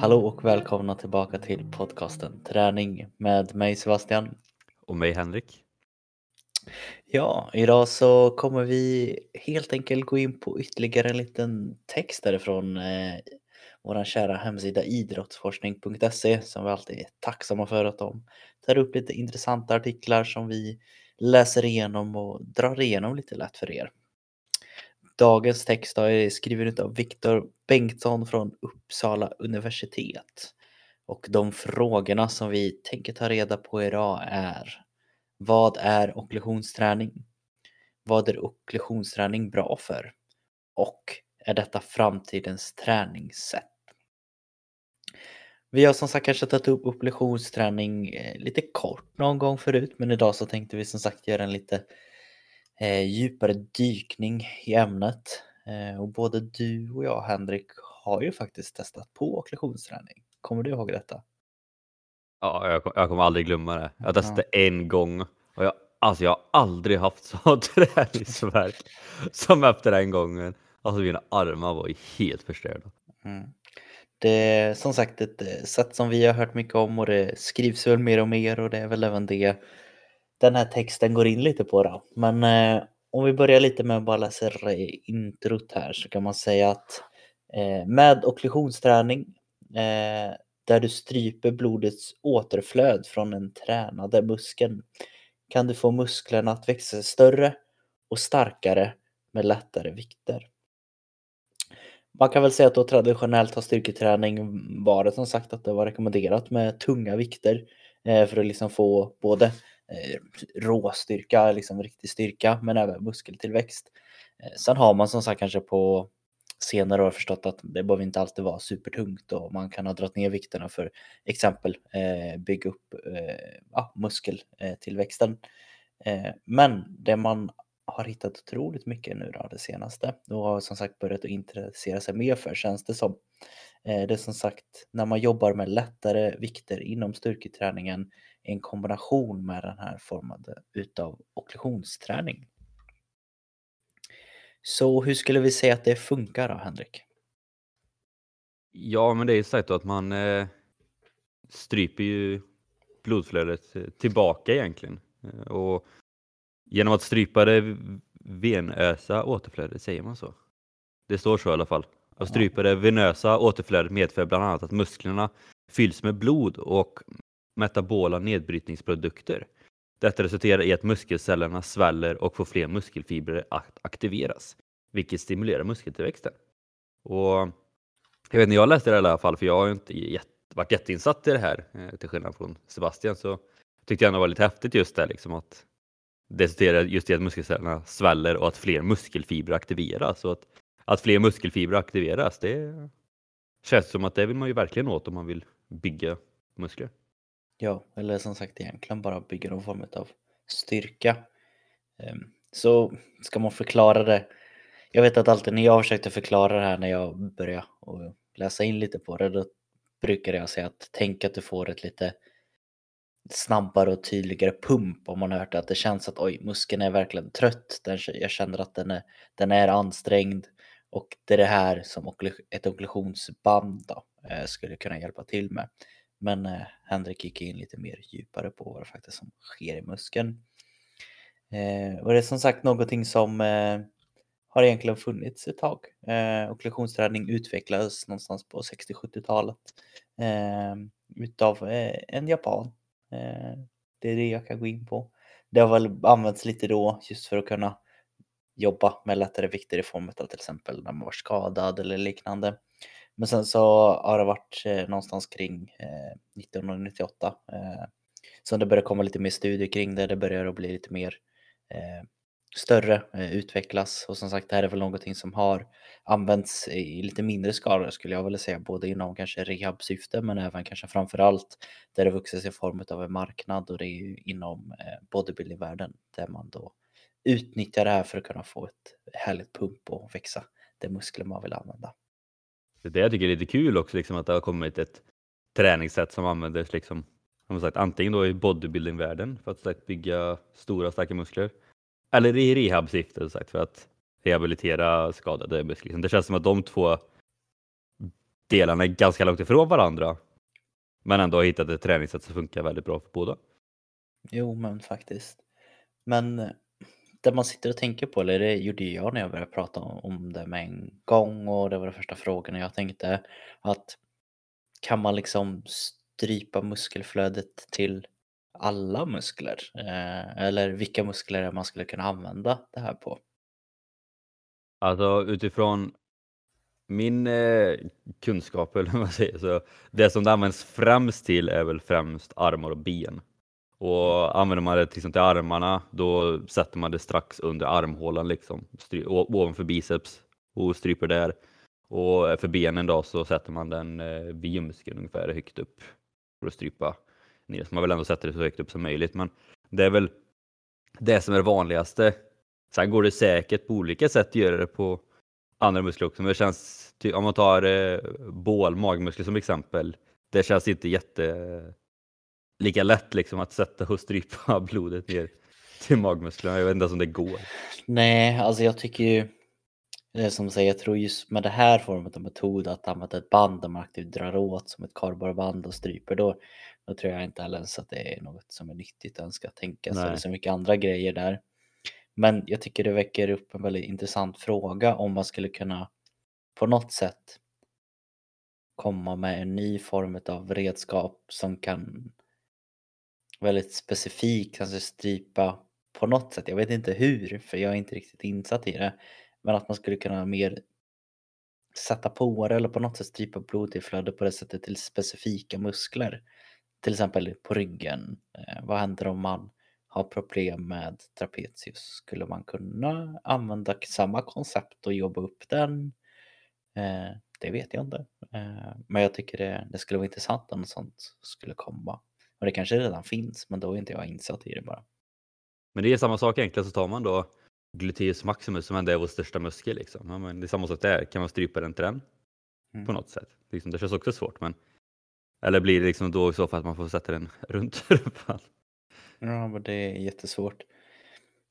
Hallå och välkomna tillbaka till podcasten Träning med mig Sebastian. Och mig Henrik. Ja, idag så kommer vi helt enkelt gå in på ytterligare en liten text därifrån eh, vår kära hemsida idrottsforskning.se som vi alltid är tacksamma för att de tar upp lite intressanta artiklar som vi läser igenom och drar igenom lite lätt för er. Dagens text är skriven av Viktor Bengtsson från Uppsala universitet. Och de frågorna som vi tänker ta reda på idag är Vad är okklusionsträning? Vad är okklusionsträning bra för? Och är detta framtidens träningssätt? Vi har som sagt kanske tagit upp okklusionsträning eh, lite kort någon gång förut men idag så tänkte vi som sagt göra en lite eh, djupare dykning i ämnet. Eh, och både du och jag Henrik har ju faktiskt testat på okklusionsträning. Kommer du ihåg detta? Ja, jag, jag kommer aldrig glömma det. Jag testade ja. en gång och jag, alltså jag har aldrig haft så träningsvärk som efter den gången. Alltså mina armar var helt förstörda. Mm. Det är som sagt ett eh, sätt som vi har hört mycket om och det skrivs väl mer och mer och det är väl även det den här texten går in lite på då. Men eh, om vi börjar lite med att bara läsa introt här så kan man säga att eh, med okklusionsträning eh, där du stryper blodets återflöd från den tränade muskeln kan du få musklerna att växa större och starkare med lättare vikter. Man kan väl säga att då traditionellt har styrketräning varit som sagt att det var rekommenderat med tunga vikter eh, för att liksom få både Eh, råstyrka, liksom riktig styrka, men även muskeltillväxt. Eh, sen har man som sagt kanske på senare år förstått att det behöver inte alltid vara supertungt och man kan ha dragit ner vikterna för exempel eh, bygga upp eh, ja, muskeltillväxten. Eh, men det man har hittat otroligt mycket nu då det senaste och har som sagt börjat att intressera sig mer för känns det som. Eh, det är som sagt när man jobbar med lättare vikter inom styrketräningen en kombination med den här formen utav okklusionsträning. Så hur skulle vi säga att det funkar då, Henrik? Ja, men det är ju sagt att man eh, stryper ju blodflödet eh, tillbaka egentligen. Eh, och genom att strypa det venösa återflödet, säger man så? Det står så i alla fall. Att strypa det venösa återflödet medför bland annat att musklerna fylls med blod och metabola nedbrytningsprodukter. Detta resulterar i att muskelcellerna sväller och får fler muskelfibrer att aktiveras, vilket stimulerar muskeltillväxten. Och jag vet inte, jag läste det i alla fall, för jag har inte jätt, varit jätteinsatt i det här, eh, till skillnad från Sebastian, så tyckte jag det var lite häftigt just det, liksom att det resulterar just i att muskelcellerna sväller och att fler muskelfibrer aktiveras. Och att, att fler muskelfibrer aktiveras, det känns som att det vill man ju verkligen åt om man vill bygga muskler. Ja, eller som sagt egentligen bara bygga någon form av styrka. Ehm, så ska man förklara det. Jag vet att alltid när jag försökte förklara det här när jag började läsa in lite på det, då brukade jag säga att tänk att du får ett lite snabbare och tydligare pump om man har hört att det känns att oj, muskeln är verkligen trött. jag känner att den är, den är ansträngd och det är det här som ett okklusionsband då, eh, skulle kunna hjälpa till med. Men eh, Henrik gick in lite mer djupare på vad det faktiskt som sker i muskeln. Eh, och det är som sagt någonting som eh, har egentligen funnits ett tag. Eh, okklusionsträning utvecklades någonstans på 60-70-talet eh, utav eh, en japan. Eh, det är det jag kan gå in på. Det har väl använts lite då just för att kunna jobba med lättare vikter i form av till exempel när man var skadad eller liknande. Men sen så har det varit eh, någonstans kring eh, 1998 som det börjar komma lite mer studier kring det. Det börjar att bli lite mer större, eh, utvecklas och som sagt det här är väl någonting som har använts i lite mindre skala skulle jag vilja säga, både inom kanske rehabsyfte men även kanske framförallt där det vuxit i form av en marknad och det är ju inom eh, bodybuildingvärlden där man då utnyttjar det här för att kunna få ett härligt pump och växa de muskler man vill använda. Det är det jag tycker är lite kul också, liksom, att det har kommit ett träningssätt som användes liksom, som sagt, antingen då i bodybuildingvärlden för att sagt, bygga stora starka muskler eller i rehabsyfte sagt för att rehabilitera skadade muskler. Liksom, det känns som att de två delarna är ganska långt ifrån varandra. Men ändå har hittat ett träningssätt som funkar väldigt bra för båda. Jo, men faktiskt. Men eh, det man sitter och tänker på, eller det gjorde jag när jag började prata om det med en gång och det var de första frågorna jag tänkte att kan man liksom strypa muskelflödet till alla muskler? Eh, eller vilka muskler man skulle kunna använda det här på? Alltså utifrån min eh, kunskap, eller vad man säger, så det som det används främst till är väl främst armar och ben. Och använder man det till, liksom till armarna, då sätter man det strax under armhålan, liksom, ovanför biceps och stryper där. Och för benen då så sätter man den eh, vid ljumsken ungefär högt upp för att strypa ner. Så man vill ändå sätta det så högt upp som möjligt. Men det är väl det som är det vanligaste. Sen går det säkert på olika sätt att göra det på andra muskler också. Men det känns, om man tar eh, bål, magmuskler som exempel. Det känns inte jätte lika lätt liksom att sätta och strypa blodet ner till magmusklerna. Jag vet inte ens om det går. Nej, alltså jag tycker ju det som säger, jag tror just med det här formen av metod att använda ett band där man aktivt drar åt som ett kardborreband och stryper då, då tror jag inte ens att det är något som är nyttigt ens ska tänka så det är så mycket andra grejer där. Men jag tycker det väcker upp en väldigt intressant fråga om man skulle kunna på något sätt komma med en ny form av redskap som kan väldigt specifikt kanske strypa på något sätt. Jag vet inte hur, för jag är inte riktigt insatt i det. Men att man skulle kunna mer sätta på det eller på något sätt strypa blodtillflöde på det sättet till specifika muskler. Till exempel på ryggen. Eh, vad händer om man har problem med trapezius? Skulle man kunna använda samma koncept och jobba upp den? Eh, det vet jag inte. Eh, men jag tycker det, det skulle vara intressant om något sånt skulle komma. Och det kanske redan finns, men då är inte jag insatt i det bara. Men det är samma sak egentligen, så tar man då gluteus maximus som ändå är vår största muskel. Liksom. Ja, men det är samma sak där, kan man strypa den till den mm. på något sätt? Liksom, det känns också svårt. Men... Eller blir det liksom då i så fall att man får sätta den runt rumpan? Ja, men det är jättesvårt.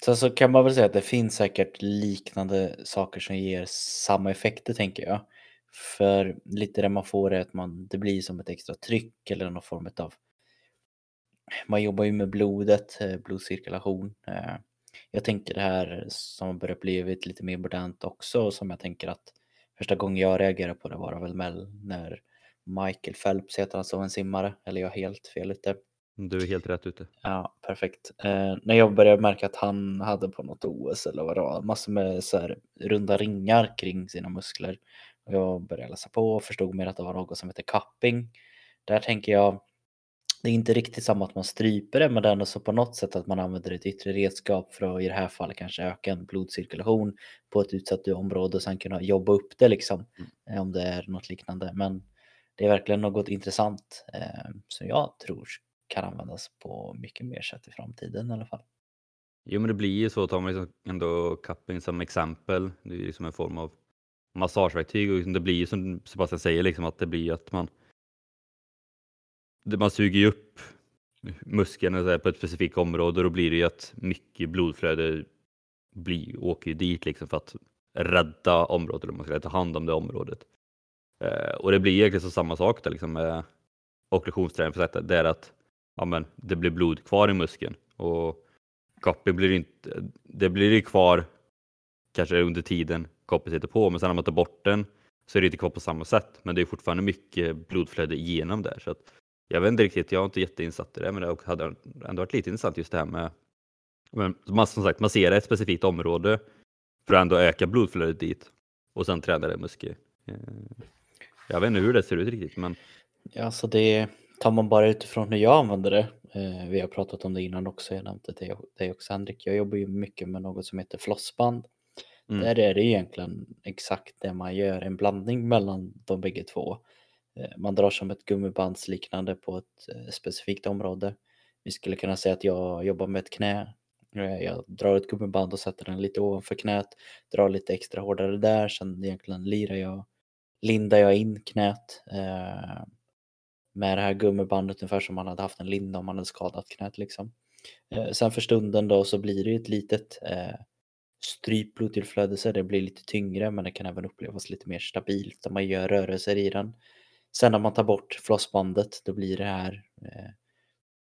Sen så kan man väl säga att det finns säkert liknande saker som ger samma effekter tänker jag. För lite det man får är att man, det blir som ett extra tryck eller någon form av man jobbar ju med blodet, eh, blodcirkulation. Eh, jag tänker det här som börjar bli lite mer modernt också som jag tänker att första gången jag reagerade på det var väl när Michael Phelps heter som en simmare, eller jag har helt fel ute. Du är helt rätt ute. Ja, perfekt. Eh, när jag började märka att han hade på något OS eller vad det var, massor med så här runda ringar kring sina muskler. Jag började läsa på och förstod mer att det var något som heter cupping. Där tänker jag, det är inte riktigt samma att man stryper det, men det är ändå så på något sätt att man använder ett yttre redskap för att i det här fallet kanske öka en blodcirkulation på ett utsatt område och sen kunna jobba upp det liksom, mm. Eh, om det är något liknande. Men det är verkligen något intressant eh, som jag tror kan användas på mycket mer sätt i framtiden i alla fall. Jo, men det blir ju så, tar man liksom ändå cupping som exempel, det är ju liksom en form av massageverktyg och liksom det blir ju som Sebastian säger, liksom att det blir att man man suger ju upp musklerna på ett specifikt område och då blir det ju att mycket blodflöde blir, åker ju dit liksom för att rädda området, eller man ska ta hand om det området. Eh, och det blir egentligen så samma sak där liksom med okklusionsträning för sättet. det är att ja, men, det blir blod kvar i muskeln och koppen blir inte, det blir ju kvar kanske under tiden koppen sitter på, men sen när man tar bort den så är det inte kvar på samma sätt, men det är fortfarande mycket blodflöde igenom där. Så att jag vet inte riktigt, jag är inte jätteinsatt i det, men det hade ändå varit lite intressant just det här med men man, som sagt, massera ett specifikt område för att ändå öka blodflödet dit och sen träna det muskel. Eh. Jag vet inte hur det ser ut riktigt, men. Ja, så det tar man bara utifrån hur jag använder det. Eh, vi har pratat om det innan också, jag nämnde det dig också Henrik. Jag jobbar ju mycket med något som heter flossband. Mm. Där är det egentligen exakt det man gör, en blandning mellan de bägge två. Eh, man drar som ett gummibandsliknande på ett eh, specifikt område. Vi skulle kunna säga att jag jobbar med ett knä. Eh, jag drar ett gummiband och sätter den lite ovanför knät, drar lite extra hårdare där, sen egentligen lirar jag, lindar jag in knät eh, med det här gummibandet ungefär som man hade haft en linda om man hade skadat knät liksom. Eh, sen för stunden då så blir det ett litet eh, strypt blodtillflöde så det blir lite tyngre men det kan även upplevas lite mer stabilt om man gör rörelser i den. Sen när man tar bort flossbandet då blir det här eh,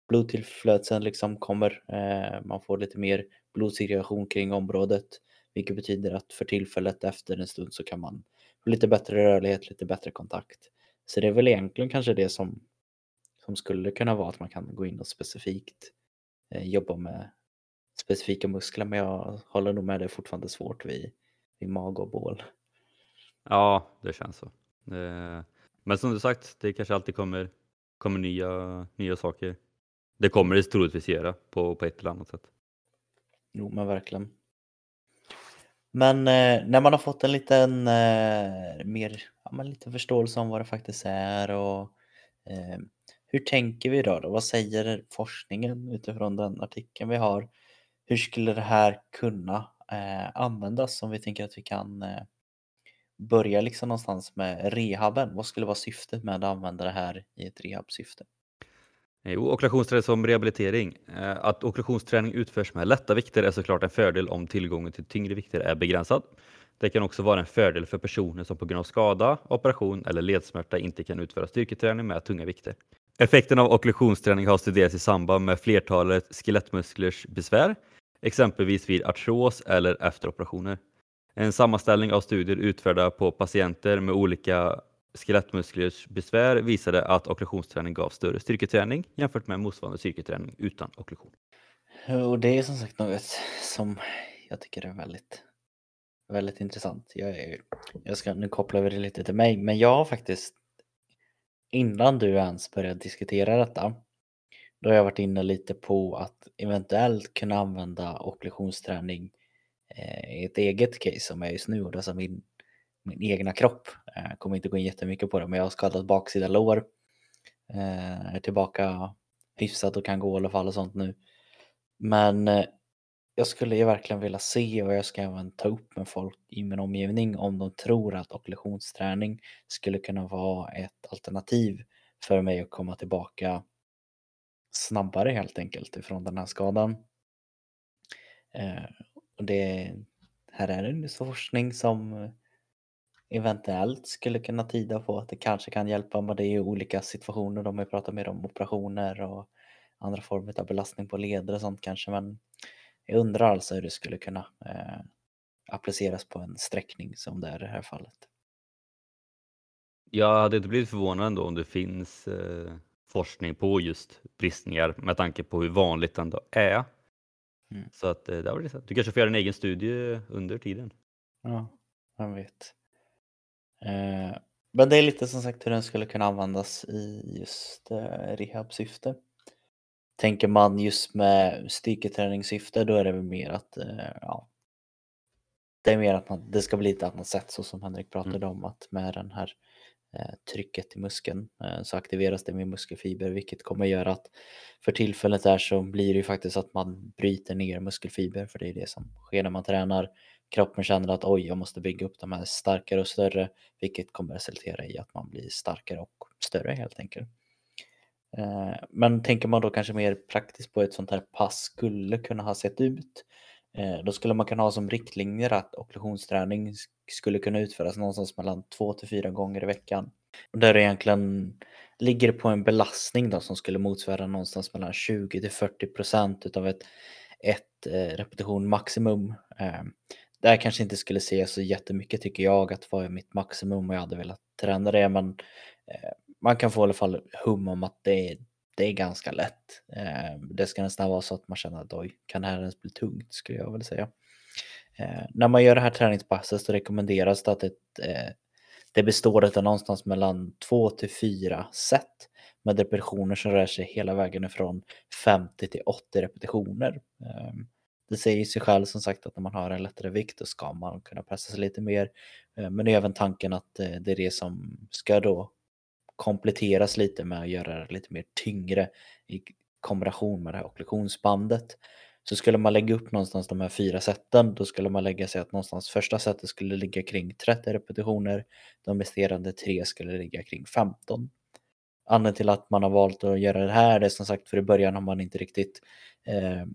blodtillflödet liksom kommer. Eh, man får lite mer blodcirkulation kring området vilket betyder att för tillfället efter en stund så kan man lite bättre rörlighet, lite bättre kontakt. Så det är väl egentligen kanske det som, som skulle kunna vara att man kan gå in och specifikt eh, jobba med specifika muskler men jag håller nog med det är fortfarande svårt vid, vid mag och bål. Ja, det känns så. Eh, men som du sagt, det kanske alltid kommer, kommer nya, nya saker. Det kommer det troligtvis göra på, på ett eller annat sätt. Jo, men verkligen. Men eh, när man har fått en liten eh, mer ja, men lite förståelse om vad det faktiskt är och eh, hur tänker vi då, då? Vad säger forskningen utifrån den artikeln vi har? Hur skulle det här kunna eh, användas om vi tänker att vi kan eh, börja liksom någonstans med rehaben? Vad skulle vara syftet med att använda det här i ett rehabsyfte? Eh, jo, ockupationsträning som rehabilitering. Eh, att ockupationsträning utförs med lätta vikter är såklart en fördel om tillgången till tyngre vikter är begränsad. Det kan också vara en fördel för personer som på grund av skada, operation eller ledsmärta inte kan utföra styrketräning med tunga vikter. Effekten av okklusionsträning har studerats i samband med flertalet skelettmusklers besvär, exempelvis vid artros eller efter operationer. En sammanställning av studier utförda på patienter med olika skelettmusklers besvär visade att okklusionsträning gav större styrketräning jämfört med motsvarande styrketräning utan okklusion. Och det är som sagt något som jag tycker är väldigt, väldigt intressant. Jag, är, jag ska, nu koppla över det lite till mig, men jag har faktiskt innan du ens började diskutera detta, då har jag varit inne lite på att eventuellt kunna använda okklusionsträning eh, i ett eget case som är just nu och det är min min egna kropp. Jag kommer inte gå in jättemycket på det, men jag har skadat baksida lår. Jag är tillbaka hyfsat och kan gå i alla fall och sånt nu. Men eh, jag skulle ju verkligen vilja se och jag ska även ta upp med folk i min omgivning om de tror att okklusionsträning skulle kunna vara ett alternativ för mig att komma tillbaka snabbare helt enkelt ifrån den här skadan. Och det, här är det forskning som eventuellt skulle kunna tyda på att det kanske kan hjälpa men det är ju olika situationer. De har pratat mer om operationer och andra former av belastning på leder och sånt kanske men jag undrar alltså hur det skulle kunna eh, appliceras på en sträckning som det är i det här fallet. Jag hade inte blivit förvånad ändå om det finns eh, forskning på just bristningar med tanke på hur vanligt det ändå är. Mm. Så att eh, det var det. Du kanske får göra en egen studie under tiden. Ja, vem vet. Eh, men det är lite som sagt hur den skulle kunna användas i just eh, rehabsyfte. Tänker man just med styrketräningssyfte då är det väl mer att eh, ja, det är mer att man, det ska bli ett annat sätt så som Henrik pratade mm. om att med den här trycket i muskeln så aktiveras det med muskelfiber vilket kommer göra att för tillfället där så blir det ju faktiskt att man bryter ner muskelfiber för det är det som sker när man tränar kroppen känner att oj, jag måste bygga upp de här starkare och större, vilket kommer resultera i att man blir starkare och större helt enkelt. Eh, men tänker man då kanske mer praktiskt på ett sånt här pass skulle kunna ha sett ut, eh, då skulle man kunna ha som riktlinjer att okklusionsträning skulle kunna utföras någonstans mellan två till fyra gånger i veckan. Där det egentligen ligger på en belastning då som skulle motsvara någonstans mellan 20 till 40 procent utav ett, ett eh, repetition maximum det här kanske inte skulle se så jättemycket tycker jag att vara mitt maximum och jag hade velat träna det men eh, man kan få i alla fall hum om att det, det är ganska lätt. Eh, det ska nästan vara så att man känner att oj, kan det här ens bli tungt skulle jag vilja säga. Eh, när man gör det här träningspasset så rekommenderas det att ett, eh, det består av någonstans mellan två till fyra set med repetitioner som rör sig hela vägen ifrån 50 till 80 repetitioner. Um, det säger sig själv som sagt att när man har en lättare vikt då ska man kunna pressa sig lite mer. Eh, men det är även tanken att eh, det är det som ska då kompletteras lite med att göra det lite mer tyngre i kombination med det här okklusionsbandet. Så skulle man lägga upp någonstans de här fyra sätten, då skulle man lägga sig att någonstans första sättet skulle ligga kring 30 repetitioner, de resterande tre skulle ligga kring 15. Anledningen till att man har valt att göra det här, det är som sagt för i början har man inte riktigt eh,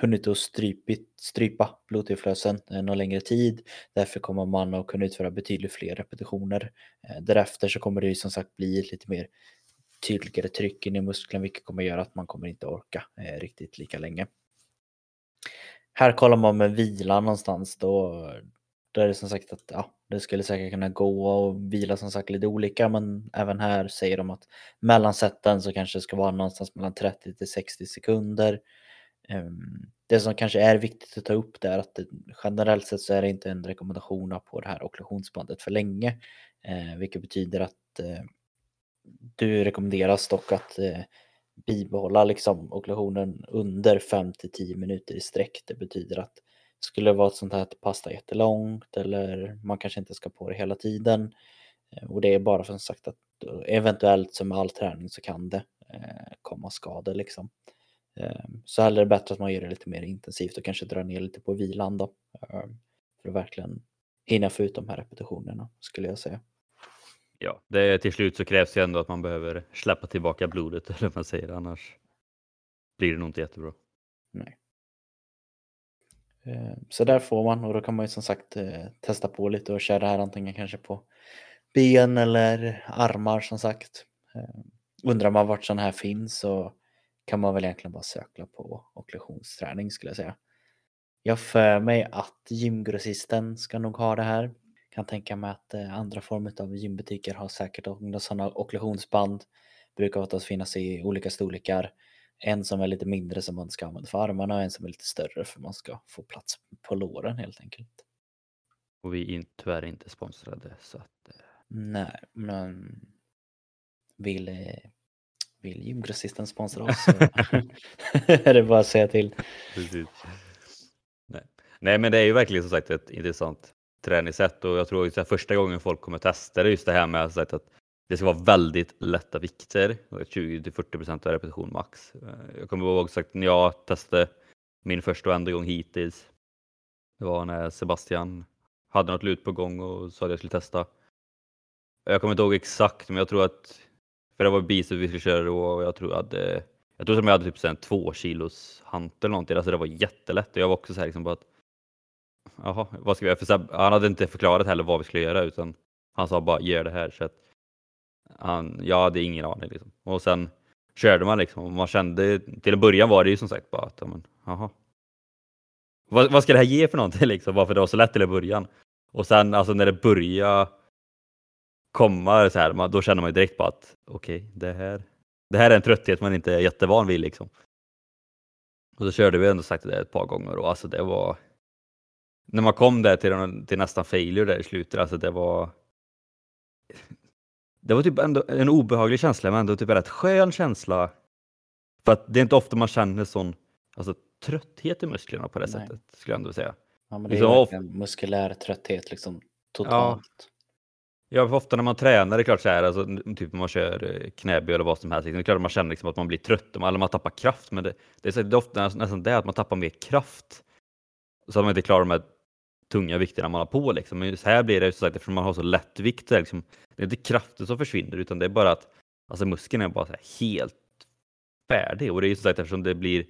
hunnit att strypit, strypa blodtillflödet eh, någon längre tid. Därför kommer man att kunna utföra betydligt fler repetitioner. Eh, därefter så kommer det ju som sagt bli lite mer tydligare tryck in i muskeln vilket kommer göra att man kommer inte orka eh, riktigt lika länge. Här kollar man med vila någonstans då, då är det som sagt att ja, det skulle säkert kunna gå och vila som sagt lite olika men även här säger de att mellansätten så kanske det ska vara någonstans mellan 30 till 60 sekunder. Ehm, det som kanske är viktigt att ta upp det är att det, generellt sett så är det inte en rekommendation att på det här okklusionsbandet för länge. Ehm, vilket betyder att eh, du rekommenderas dock att eh, bibehålla liksom okklusionen under 5 till 10 minuter i sträck. Det betyder att skulle det vara ett sånt här att pasta jättelångt eller man kanske inte ska på det hela tiden. Eh, och det är bara för sagt att eventuellt som all träning så kan det komma skador liksom. Eh, så hellre är det bättre att man gör det lite mer intensivt och kanske drar ner lite på vilan då. För att verkligen hinna få ut de här repetitionerna skulle jag säga. Ja, det, till slut så krävs det ändå att man behöver släppa tillbaka blodet eller vad man säger annars blir det nog inte jättebra. Nej. Eh, så där får man och då kan man ju som sagt eh, testa på lite och köra det här antingen kanske på ben eller armar som sagt. Undrar man vart sån här finns så kan man väl egentligen bara söka på okklusionsträning skulle jag säga. Jag för mig att gymgrossisten ska nog ha det här. Kan tänka mig att andra former av gymbutiker har säkert sådana okklusionsband. Brukar oftast finnas i olika storlekar. En som är lite mindre som man ska använda för armarna och en som är lite större för man ska få plats på låren helt enkelt. Och vi är tyvärr inte sponsrade så att... Eh, Nej, men vill, eh, vill gymgrossisten sponsra oss så är det bara att säga till. Precis. Nej. Nej, men det är ju verkligen som sagt ett intressant träningssätt och jag tror att första gången folk kommer testa det just det här med att det ska vara väldigt lätta vikter, 20-40% av repetition max. Eh, jag kommer ihåg sagt när jag testade min första och enda gång hittills. Det var när Sebastian hade något lut på gång och sa att jag skulle testa. Jag kommer inte ihåg exakt, men jag tror att, för det var bicep vi skulle köra då och jag tror att jag tror som jag hade typ en två kilos hantel eller någonting, alltså det var jättelätt och jag var också så här liksom bara att jaha, vad ska vi göra? För han hade inte förklarat heller vad vi skulle göra utan han sa bara gör det här. Så att han, jag hade ingen aning. Liksom. Och sen körde man liksom och man kände, till en början var det ju som sagt bara att, men, jaha. Vad, vad ska det här ge för någonting liksom? Varför det var så lätt till en början? Och sen alltså när det började komma så här, då känner man ju direkt bara att okej, okay, det här det här är en trötthet man inte är jättevan vid liksom. Och så körde vi ändå sagt det ett par gånger och alltså det var när man kom där till, till nästan failure där i slutet, alltså det var det var typ ändå en obehaglig känsla men ändå typ en rätt skön känsla. För att det är inte ofta man känner sån alltså, trötthet i musklerna på det Nej. sättet skulle jag ändå säga. Ja, men det är liksom, of... muskulär trötthet liksom totalt. Ja. Ja, för ofta när man tränar, det är klart så här, alltså, typ när man kör eh, knäböj eller vad som helst, liksom, det är klart man känner liksom att man blir trött, eller man tappar kraft, men det, det är, så, det är ofta nästan det att man tappar mer kraft. Så att man inte klarar de här tunga vikterna man har på. Liksom. Men just här blir det ju så sagt, eftersom man har så lätt vikt, liksom, det är inte kraften som försvinner utan det är bara att alltså, muskeln är bara helt färdig. Och det är ju så sagt eftersom det blir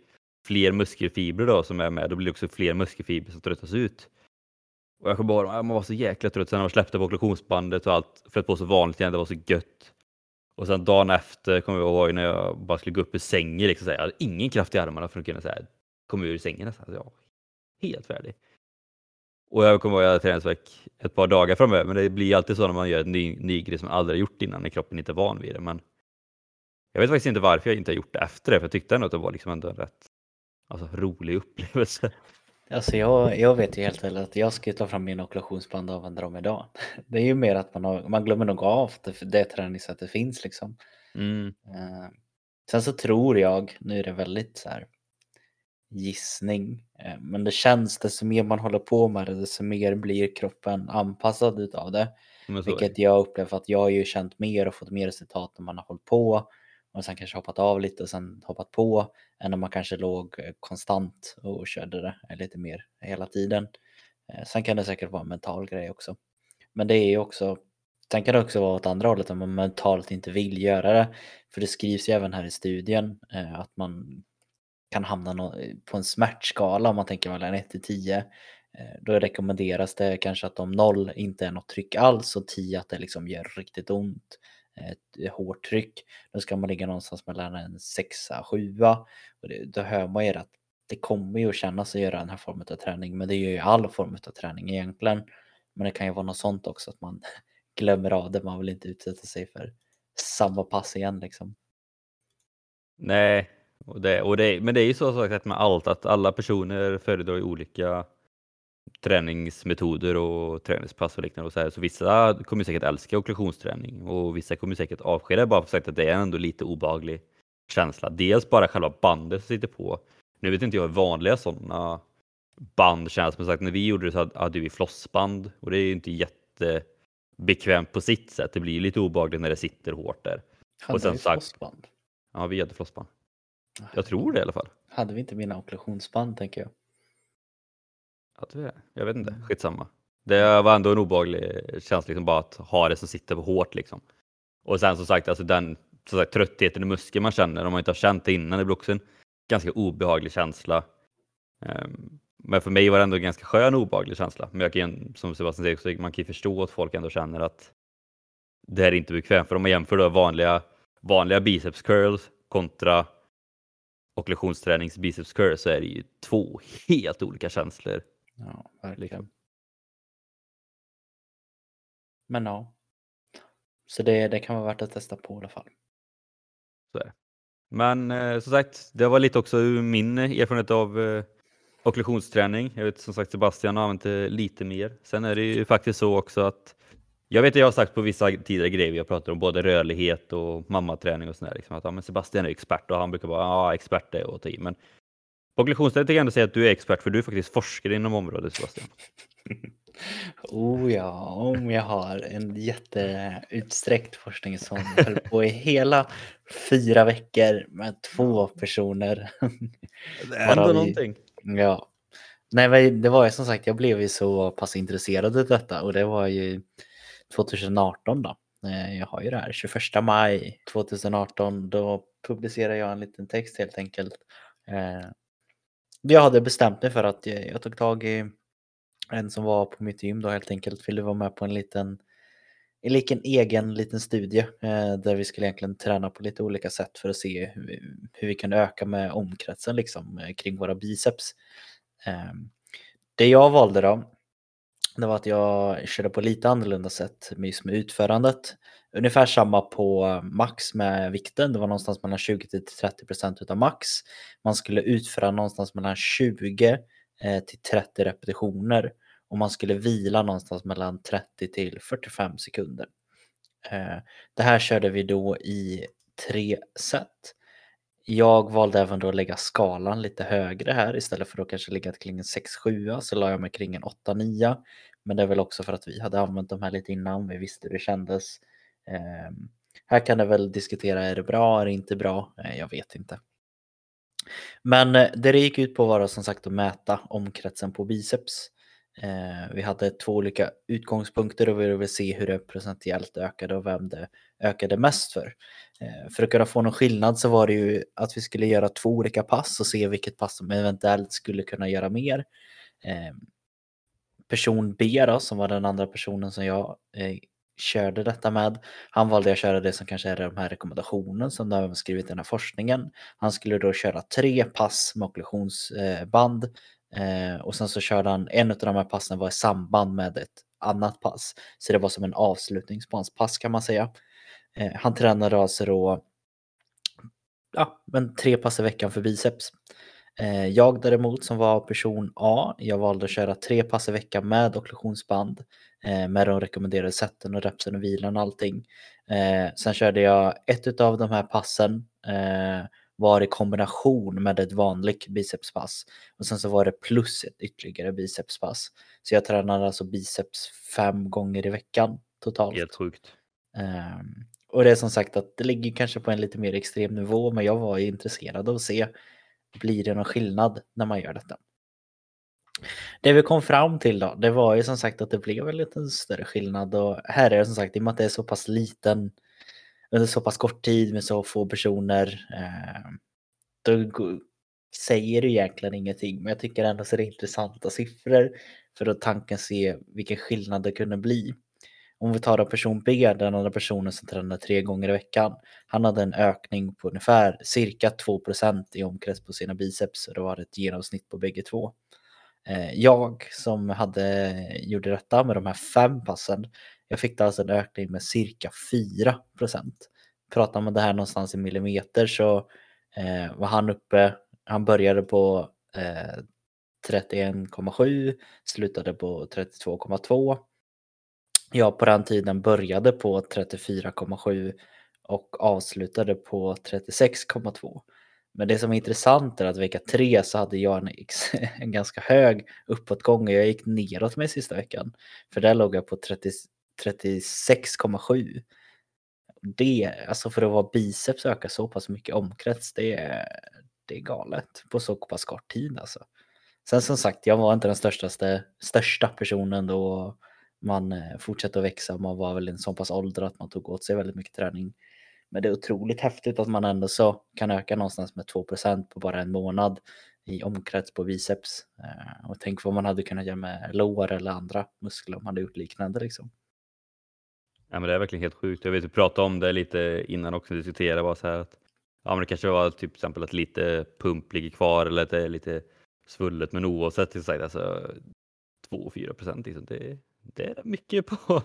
fler muskelfibrer då, som är med, då blir det också fler muskelfibrer som tröttas ut. Och jag kommer bara, ah, man var så jäkla trött sen när man släppte på kollektionsbandet och allt, flöt på så vanligt igen, det var så gött. Och sen dagen efter kommer jag ihåg när jag bara skulle gå upp ur sängen, liksom, så här, jag hade ingen kraft i armarna för att kunna så här, komma ur sängen nästan. Så jag var helt färdig. Och jag kommer ihåg att jag hade träningsvärk ett par dagar framöver, men det blir alltid så när man gör en ny, ny grej som man aldrig gjort innan, när kroppen inte är van vid det. Men jag vet faktiskt inte varför jag inte har gjort det efter det, för jag tyckte ändå att det var liksom ändå en rätt alltså, rolig upplevelse. Alltså jag, jag vet ju helt enkelt att jag ska ta fram min okulationsband och använda dem idag. Det är ju mer att man, har, man glömmer nog av det, det träningssättet finns liksom. Mm. Uh, sen så tror jag, nu är det väldigt så här gissning, uh, men det känns desto mer man håller på med det, desto mer blir kroppen anpassad utav det. Vilket jag upplever att jag har ju känt mer och fått mer resultat när man har hållit på och sen kanske hoppat av lite och sen hoppat på än om man kanske låg eh, konstant och körde det eh, lite mer hela tiden. Eh, sen kan det säkert vara en mental grej också. Men det är ju också, sen kan det också vara åt andra hållet om man mentalt inte vill göra det. För det skrivs ju även här i studien att man kan hamna på en smärtskala om man tänker mellan 1 till 10. Då rekommenderas det kanske att om 0 inte är något tryck alls och 10 att det liksom gör riktigt ont ett eh, hårt tryck. Då ska man ligga någonstans mellan en 6 7 och det, då hör man ju att det kommer ju att kännas att göra den här formen av träning men det gör ju all form av träning egentligen. Men det kan ju vara något sånt också att man glömmer av det, man vill inte utsätta sig för samma pass igen liksom. Nej, och det, och det, men det är ju så sagt med allt att alla personer föredrar olika träningsmetoder och träningspass och liknande. Och så, här. så vissa kommer säkert älska okklusionsträning och vissa kommer säkert avsky det bara för sagt att det är ändå lite obehaglig känsla. Dels bara själva bandet som sitter på. Nu vet inte jag hur vanliga sådana band känns, men sagt när vi gjorde det så hade vi flossband och det är ju inte jättebekvämt på sitt sätt. Det blir lite obehagligt när det sitter hårt där. Hade och sen vi flossband? Ja, vi hade flossband. Jag tror det i alla fall. Hade vi inte mina okklusionsband tänker jag? Vi det? Jag vet inte, mm. skitsamma. Det var ändå en obehaglig känsla liksom bara att ha det som sitter på hårt liksom. Och sen som sagt, alltså den som sagt, tröttheten i muskeln man känner om man inte har känt det innan, det blir också en ganska obehaglig känsla. Um, men för mig var det ändå en ganska skön obehaglig känsla. Men jag kan, som Sebastian säger, man kan ju förstå att folk ändå känner att det här är inte bekvämt. För om man jämför då vanliga, vanliga biceps curls kontra okklusionstränings biceps curls så är det ju två helt olika känslor. Ja, verkligen. Men ja. Så det, det kan vara värt att testa på i alla fall. Så är det. Men eh, som sagt, det var lite också min erfarenhet av eh, okklusionsträning. Jag vet som sagt Sebastian har använt det lite mer. Sen är det ju faktiskt så också att jag vet att jag har sagt på vissa tidigare grejer vi har pratat om både rörlighet och mammaträning och sådär. Liksom, att ja, men Sebastian är expert och han brukar vara ja, expert är att ta i. Men på okklusionsträning kan jag ändå säga att du är expert för du är faktiskt forskare inom området Sebastian. Oh ja, om jag har en jätteutsträckt forskning som höll på i hela fyra veckor med två personer. Det är vi, någonting. Ja. Nej, det var ju som sagt, jag blev ju så pass intresserad av detta och det var ju 2018 då. Eh, jag har ju det här 21 maj 2018. Då publicerade jag en liten text helt enkelt. Jag hade bestämt mig för att jag tog tag i en som var på mitt gym då helt enkelt ville vara med på en liten en liten egen liten studie eh, där vi skulle egentligen träna på lite olika sätt för att se hur vi, hur vi kan öka med omkretsen liksom eh, kring våra biceps. Eh, det jag valde då, det var att jag körde på lite annorlunda sätt med utförandet. Ungefär samma på eh, max med vikten, det var någonstans mellan 20 till 30% utav max. Man skulle utföra någonstans mellan 20 eh, till 30 repetitioner och man skulle vila någonstans mellan 30 till 45 sekunder. Eh, det här körde vi då i tre set. Jag valde även då att lägga skalan lite högre här istället för att kanske ligga kring en 6-7 så la jag mig kring en 8-9. Men det är väl också för att vi hade använt de här lite innan, vi visste hur det kändes. Ehm, här kan det väl diskutera, är det bra, är det inte bra? Jag vet inte. Men eh, det det gick ut på var som sagt att mäta omkretsen på biceps. Ehm, vi hade två olika utgångspunkter och vi ville se hur det procentuellt ökade och vem det ökade mest för. Ehm, för att kunna få någon skillnad så var det ju att vi skulle göra två olika pass och se vilket pass som eventuellt skulle kunna göra mer. Person B då, som var den andra personen som jag eh, körde detta med. Han valde att köra det som kanske är de här rekommendationen som de har skrivit i den här forskningen. Han skulle då köra tre pass med ocklusionsband eh, och sen så körde han, en av de här passen var i samband med ett annat pass. Så det var som en avslutning på hans pass kan man säga. Eh, han tränade alltså då ja, men tre pass i veckan för biceps. Eh, jag däremot som var person A, jag valde att köra tre pass i veckan med okklusionsband eh, med de rekommenderade sätten och repsen och vilan och allting. Eh, sen körde jag ett av de här passen var i kombination med ett vanligt bicepspass och sen så var det plus ett ytterligare bicepspass. Så jag tränade alltså biceps fem gånger i veckan totalt. Helt sjukt. Um, och det är som sagt att det ligger kanske på en lite mer extrem nivå men jag var intresserad av att se blir det någon skillnad när man gör detta? Det vi kom fram till då, det var ju som sagt att det blev en lite större skillnad och här är det som sagt i och med att det är så pass liten under så pass kort tid med så få personer. Eh, då, säger det egentligen ingenting, men jag tycker ändå så är det intressanta siffror för att tanken se vilken skillnad det kunde bli. Om vi tar en person B, den andra personen som tränar tre gånger i veckan. Han hade en ökning på ungefär cirka 2% i omkrets på sina biceps och det var ett genomsnitt på bägge två. Eh, jag som hade, gjorde detta med de här fem passen, jag fick alltså en ökning med cirka 4% Pratar man det här någonstans i millimeter så eh, var han uppe, han började på eh, 31,7, slutade på 32,2 jag på den tiden började på 34,7 och avslutade på 36,2. Men det som är intressant är att vecka tre så hade jag en, en ganska hög uppåtgång och jag gick neråt med sista veckan. För där låg jag på 36,7. Det, alltså för att vara biceps öka så pass mycket omkrets, det är, det är galet på så pass kort tid alltså. Sen som sagt, jag var inte den största, största personen då man eh, fortsatte att växa. Man var väl i en så pass ålder att man tog åt sig väldigt mycket träning. Men det är otroligt häftigt att man ändå så kan öka någonstans med 2% på bara en månad i omkrets på biceps. Eh, och tänk vad man hade kunnat göra med lår eller andra muskler om man hade gjort liknande liksom. Ja, men det är verkligen helt sjukt. Jag vet, vi pratade om det lite innan också, diskuterade bara så här att ja, men det kanske var typ till exempel att lite pump ligger kvar eller att det är lite svullet, men oavsett så sagt, alltså 2-4 procent, liksom, det, det är mycket på,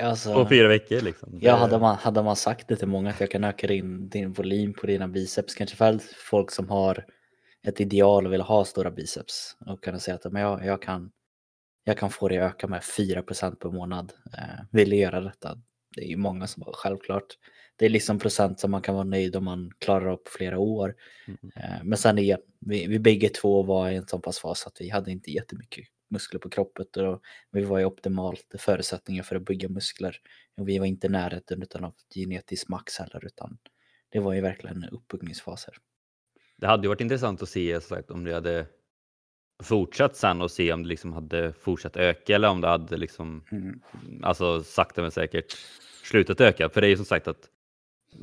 alltså, på fyra veckor. Liksom. Ja, hade man, hade man sagt det till många att jag kan öka din, din volym på dina biceps, kanske för folk som har ett ideal och vill ha stora biceps och kunna säga att men jag, jag, kan, jag kan få det att öka med 4% per månad. Eh, vill göra detta? Det är ju många som har självklart. Det är liksom procent som man kan vara nöjd om man klarar på flera år. Mm. Eh, men sen är vi, vi bägge två var i en sån pass fas att vi hade inte jättemycket muskler på kroppen och vi var i optimalt förutsättningar för att bygga muskler. Och vi var inte i närheten utan av genetisk max heller utan det var ju verkligen uppbyggningsfaser. Det hade ju varit intressant att se sagt, om det hade fortsatt sen och se om det liksom hade fortsatt öka eller om det hade liksom, mm. alltså sakta men säkert slutat öka. För det är ju som sagt att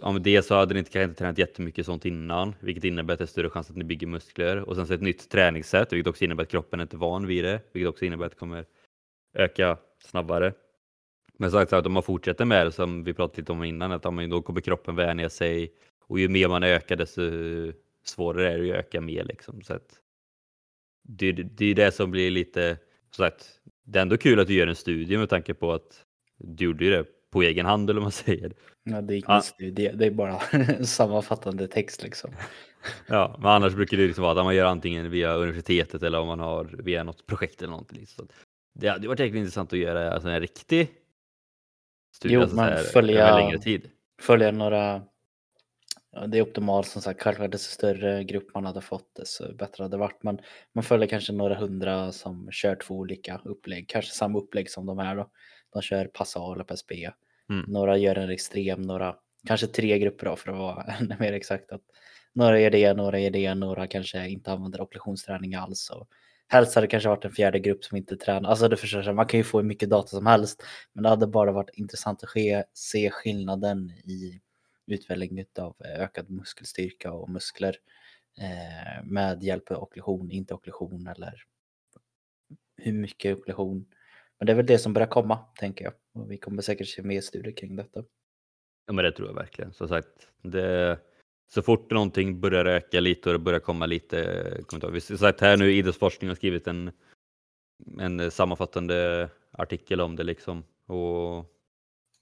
ja, men dels så hade ni inte, kanske inte tränat jättemycket sånt innan, vilket innebär att det är större chans att ni bygger muskler och sen så ett nytt träningssätt, vilket också innebär att kroppen är inte van vid det, vilket också innebär att det kommer öka snabbare. Men sagt att om man fortsätter med det som vi pratade lite om innan, att då kommer kroppen vänja sig och ju mer man ökar desto svårare är det att öka mer liksom. Så att det, det är det som blir lite, så att det är ändå kul att du gör en studie med tanke på att du gjorde det på egen hand eller vad man säger. Ja, det är ah. studie, det är bara sammanfattande text liksom. Ja, men annars brukar det liksom vara att man gör antingen via universitetet eller om man har via något projekt eller någonting. Så det hade varit jäkligt intressant att göra alltså en riktig studie, jo, alltså man här, följa, längre tid. Följa några, ja, det är optimalt som sagt, självklart desto större grupp man hade fått desto bättre hade det varit. Men man följer kanske några hundra som kör två olika upplägg, kanske samma upplägg som de här då. De kör Passal eller PSB. Mm. Några gör en extrem, några kanske tre grupper då för att vara ännu mer exakt. Att några gör det, några gör det, några kanske inte använder opperationsträning alls. Och helst hade det kanske varit en fjärde grupp som inte tränar. Alltså det förstår man kan ju få hur mycket data som helst. Men det hade bara varit intressant att ske, se skillnaden i utveckling av ökad muskelstyrka och muskler eh, med hjälp av okklusion, inte okklusion eller hur mycket okklusion men det är väl det som börjar komma, tänker jag. Och vi kommer säkert se mer studier kring detta. Ja, men det tror jag verkligen. Som sagt, det, så fort någonting börjar öka lite och det börjar komma lite kommentarer. Som sagt, här nu idrottsforskning har skrivit en, en sammanfattande artikel om det liksom. Och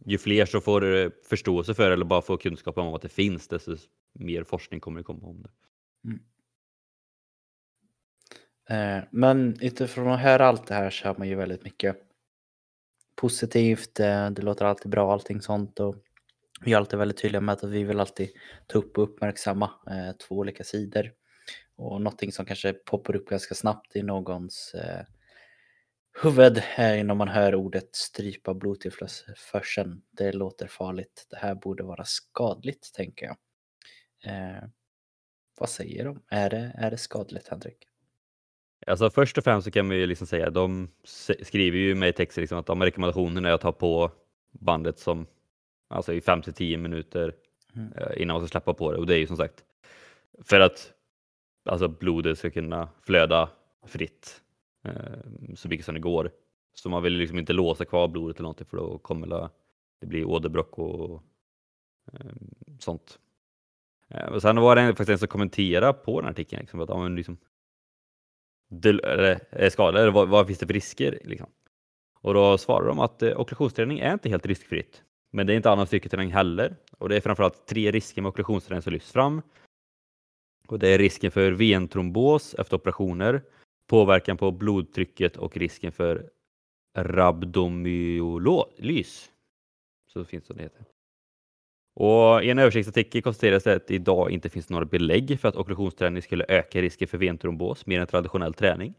ju fler som får förståelse för eller bara får kunskap om att det finns, desto mer forskning kommer det komma om det. Mm. Eh, men utifrån att höra allt det här så hör man ju väldigt mycket positivt. Eh, det låter alltid bra allting sånt och vi är alltid väldigt tydliga med att vi vill alltid ta upp och uppmärksamma eh, två olika sidor. Och någonting som kanske poppar upp ganska snabbt i någons eh, huvud är när man hör ordet strypa blodtillförseln. Det låter farligt. Det här borde vara skadligt, tänker jag. Eh, vad säger de? Är det, är det skadligt, Henrik? Alltså först och främst så kan man ju liksom säga, de skriver ju med i texten liksom att de rekommendationerna är att ha på bandet som alltså i 5 till 10 minuter mm. Eh, innan man ska släppa på det och det är ju som sagt för att alltså blodet ska kunna flöda fritt eh, så mycket som det går. Så man vill liksom inte låsa kvar blodet eller någonting för då kommer det bli åderbråck och eh, sånt. Eh, och sen var det faktiskt en som kommenterade på den artikeln liksom, att ja, liksom, är eh, eller vad, vad, finns det för risker? Liksom. Och då svarar de att eh, okklusionsträning är inte helt riskfritt. Men det är inte annan styrketräning heller. Och det är framförallt tre risker med okklusionsträning som lyfts fram. Och det är risken för ventrombos efter operationer, påverkan på blodtrycket och risken för rabdomyolys. Så finns det, det heter. Och I en översiktsartikel konstateras det att det idag inte finns några belägg för att okklusionsträning skulle öka risken för ventrombos mer än traditionell träning.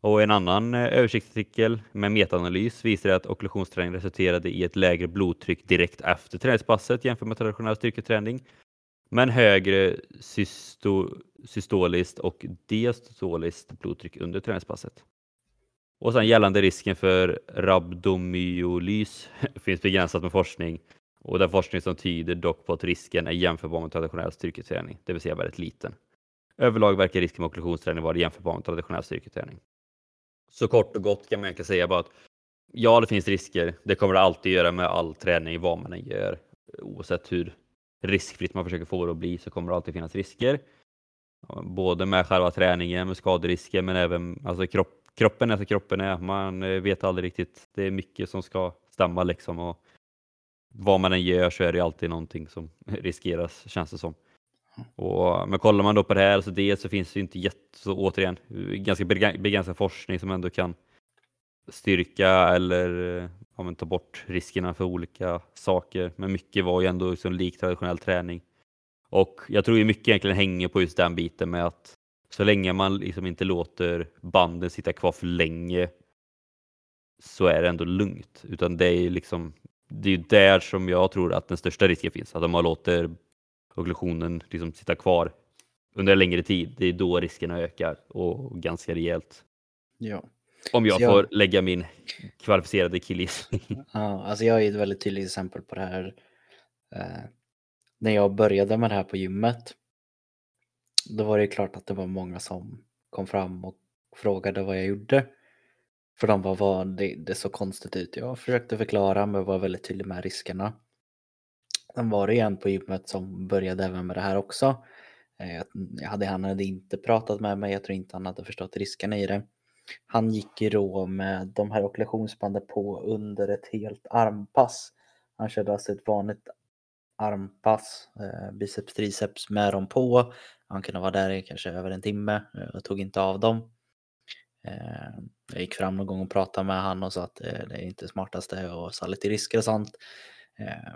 Och en annan eh, översiktsartikel med metaanalys visar att okklusionsträning resulterade i ett lägre blodtryck direkt efter träningspasset jämfört med traditionell styrketräning, men högre systo systoliskt och diastoliskt blodtryck under träningspasset. Och sen gällande risken för rabdomyolys finns begränsat med forskning och den forskning som tyder dock på att risken är jämförbar med traditionell styrketräning, det vill säga väldigt liten. Överlag verkar risken med okklusionsträning vara jämförbar med traditionell styrketräning. Så kort och gott kan man egentligen säga bara att ja, det finns risker. Det kommer det alltid göra med all träning, vad man än gör. Oavsett hur riskfritt man försöker få det att bli så kommer det alltid finnas risker. Både med själva träningen, med skaderisker, men även alltså kropp, kroppen är som kroppen är. Man eh, vet aldrig riktigt. Det är mycket som ska stämma liksom. Och vad man än gör så är det alltid någonting som riskeras, känns det som. Och, men kollar man då på det här, så dels så finns det ju inte jätte, så återigen, ganska begränsad forskning som ändå kan styrka eller eh, ja, ta bort riskerna för olika saker. Men mycket var ju ändå liksom lik traditionell träning. Och jag tror ju mycket egentligen hänger på just den biten med att så länge man liksom inte låter banden sitta kvar för länge så är det ändå lugnt. Utan det är liksom det är där som jag tror att den största risken finns. Att om man låter okklusionen liksom sitta kvar under en längre tid, det är då riskerna ökar och ganska rejält. Ja. Om jag, jag får lägga min kvalificerade killgissning. Ja, alltså jag är ett väldigt tydligt exempel på det här. Eh, när jag började med det här på gymmet, då var det klart att det var många som kom fram och frågade vad jag gjorde. För de var, var det, det så konstigt ut. Jag försökte förklara men var väldigt tydlig med riskerna. Sen var det en på gymmet som började även med det här också. Eh, jag hade, han hade inte pratat med mig, jag tror inte han hade förstått riskerna i det. Han gick i rå med de här ockulationsbanden på under ett helt armpass. Han körde alltså ett vanligt armpass, eh, biceps triceps med dem på. Han kunde vara där i kanske över en timme eh, och tog inte av dem. Eh, jag gick fram någon gång och pratade med han och sa att eh, det är inte smartaste och sa lite risker och sånt. Eh,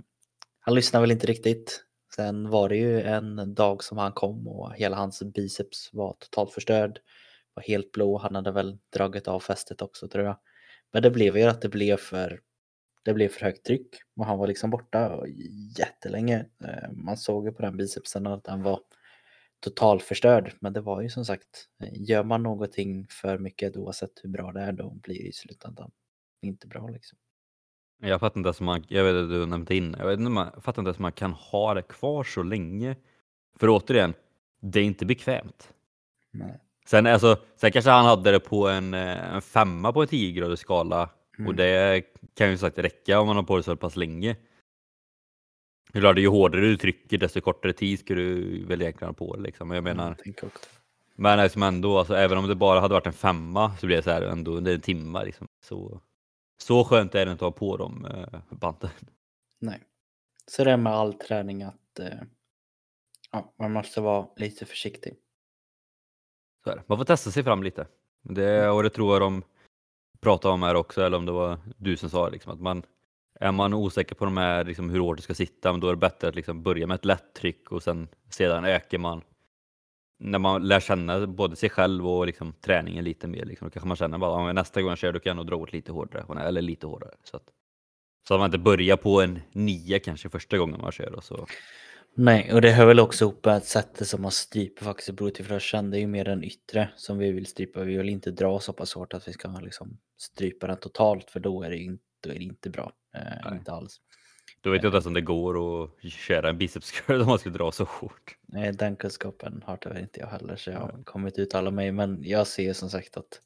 han lyssnade väl inte riktigt. Sen var det ju en dag som han kom och hela hans biceps var totalt förstörd. Var helt blå. Han hade väl dragit av fästet också tror jag. Men det blev ju att det blev för det blev för högt tryck och han var liksom borta jättelänge. Man såg ju på den bicepsen att den var totalförstörd. Men det var ju som sagt, gör man någonting för mycket oavsett hur bra det är då blir det i slutändan inte bra liksom. Jag fattar inte ens man, jag vet att du nämnde in, jag, vet inte, man, fattar inte ens man kan ha det kvar så länge. För återigen, det är inte bekvämt. Nej. Sen, alltså, sen kanske han hade det på en, eh, en femma på en 10 graders skala mm. och det kan ju sagt räcka om man har på det så pass länge. Klart, ju hårdare du trycker desto kortare tid ska du väl egentligen ha på det. Liksom. Jag menar, mm, men liksom ändå, alltså, även om det bara hade varit en femma så blir det så här ändå, det är en timme. Liksom. Så, så skönt är det inte att ha på de eh, banden. Nej. Så det är med all träning att eh, ja, man måste vara lite försiktig. Så är det. Man får testa sig fram lite. Det, mm. och det tror jag de pratade om här också, eller om det var du som sa liksom, att man är man osäker på de här, liksom, hur hårt det ska sitta, men då är det bättre att liksom, börja med ett lätt tryck och sen sedan ökar man. När man lär känna både sig själv och liksom, träningen lite mer, liksom, då kanske man känner att nästa gång jag kör då kan jag nog dra åt lite hårdare, eller lite hårdare. Så att, så att man inte börjar på en nio kanske första gången man kör. Och så. Nej, och det hör väl också ihop med att sättet som man stryper faktiskt blodtillförseln. Det är ju mer den yttre som vi vill strypa. Vi vill inte dra så pass hårt att vi ska liksom strypa den totalt, för då är det, inte, då är det inte bra. Eh, inte alls. Då vet jag inte ens om det går att köra en biceps curl om man skulle dra så hårt. Nej, den kunskapen har tyvärr inte jag heller så jag har kommit uttala mig. Men jag ser som sagt att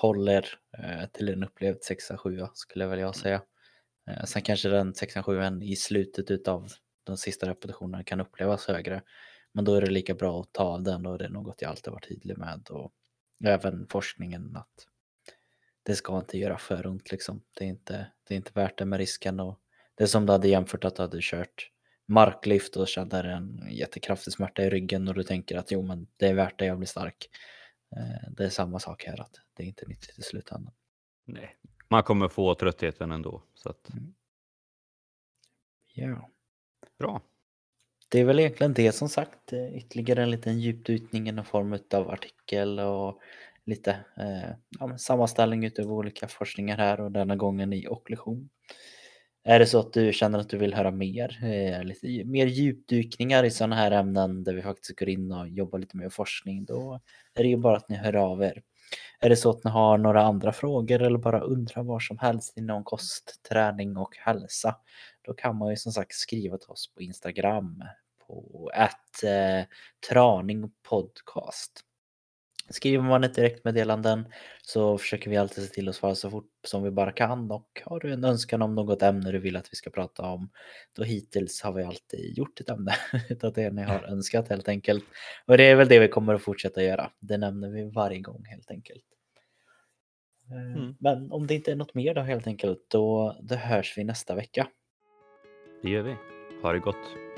håller eh, till en upplevd 6-7 skulle väl jag säga. Eh, sen kanske den 6-7 i slutet utav de sista repetitionerna kan upplevas högre. Men då är det lika bra att ta av den och det är något jag alltid varit tydlig med. Och även forskningen att det ska inte göra för ont liksom. Det är inte, det är inte värt det med risken. Och det är som du hade jämfört att du hade kört marklyft och känner en jättekraftig smärta i ryggen och du tänker att jo men det är värt det, jag blir stark. Eh, det är samma sak här, att det är inte nyttigt i slutändan. Nej, man kommer få tröttheten ändå. Så att... Mm. Ja. Bra. Det är väl egentligen det som sagt. Eh, ytterligare en liten djupdykning i någon form av artikel och lite eh, ja, sammanställning utav olika forskningar här och denna gången i okklusion. Är det så att du känner att du vill höra mer, eh, lite mer djupdykningar i sådana här ämnen där vi faktiskt går in och jobbar lite med forskning, då är det ju bara att ni hör av er. Är det så att ni har några andra frågor eller bara undrar vad som helst inom kost, träning och hälsa, då kan man ju som sagt skriva till oss på Instagram på ett eh, traning podcast. Skriver man ett direktmeddelanden så försöker vi alltid se till att svara så fort som vi bara kan och har du en önskan om något ämne du vill att vi ska prata om då hittills har vi alltid gjort ett ämne utav det ni har önskat helt enkelt. Och det är väl det vi kommer att fortsätta göra. Det nämner vi varje gång helt enkelt. Eh, mm. Men om det inte är något mer då helt enkelt då, då hörs vi nästa vecka. Det gör vi. Ha det gott.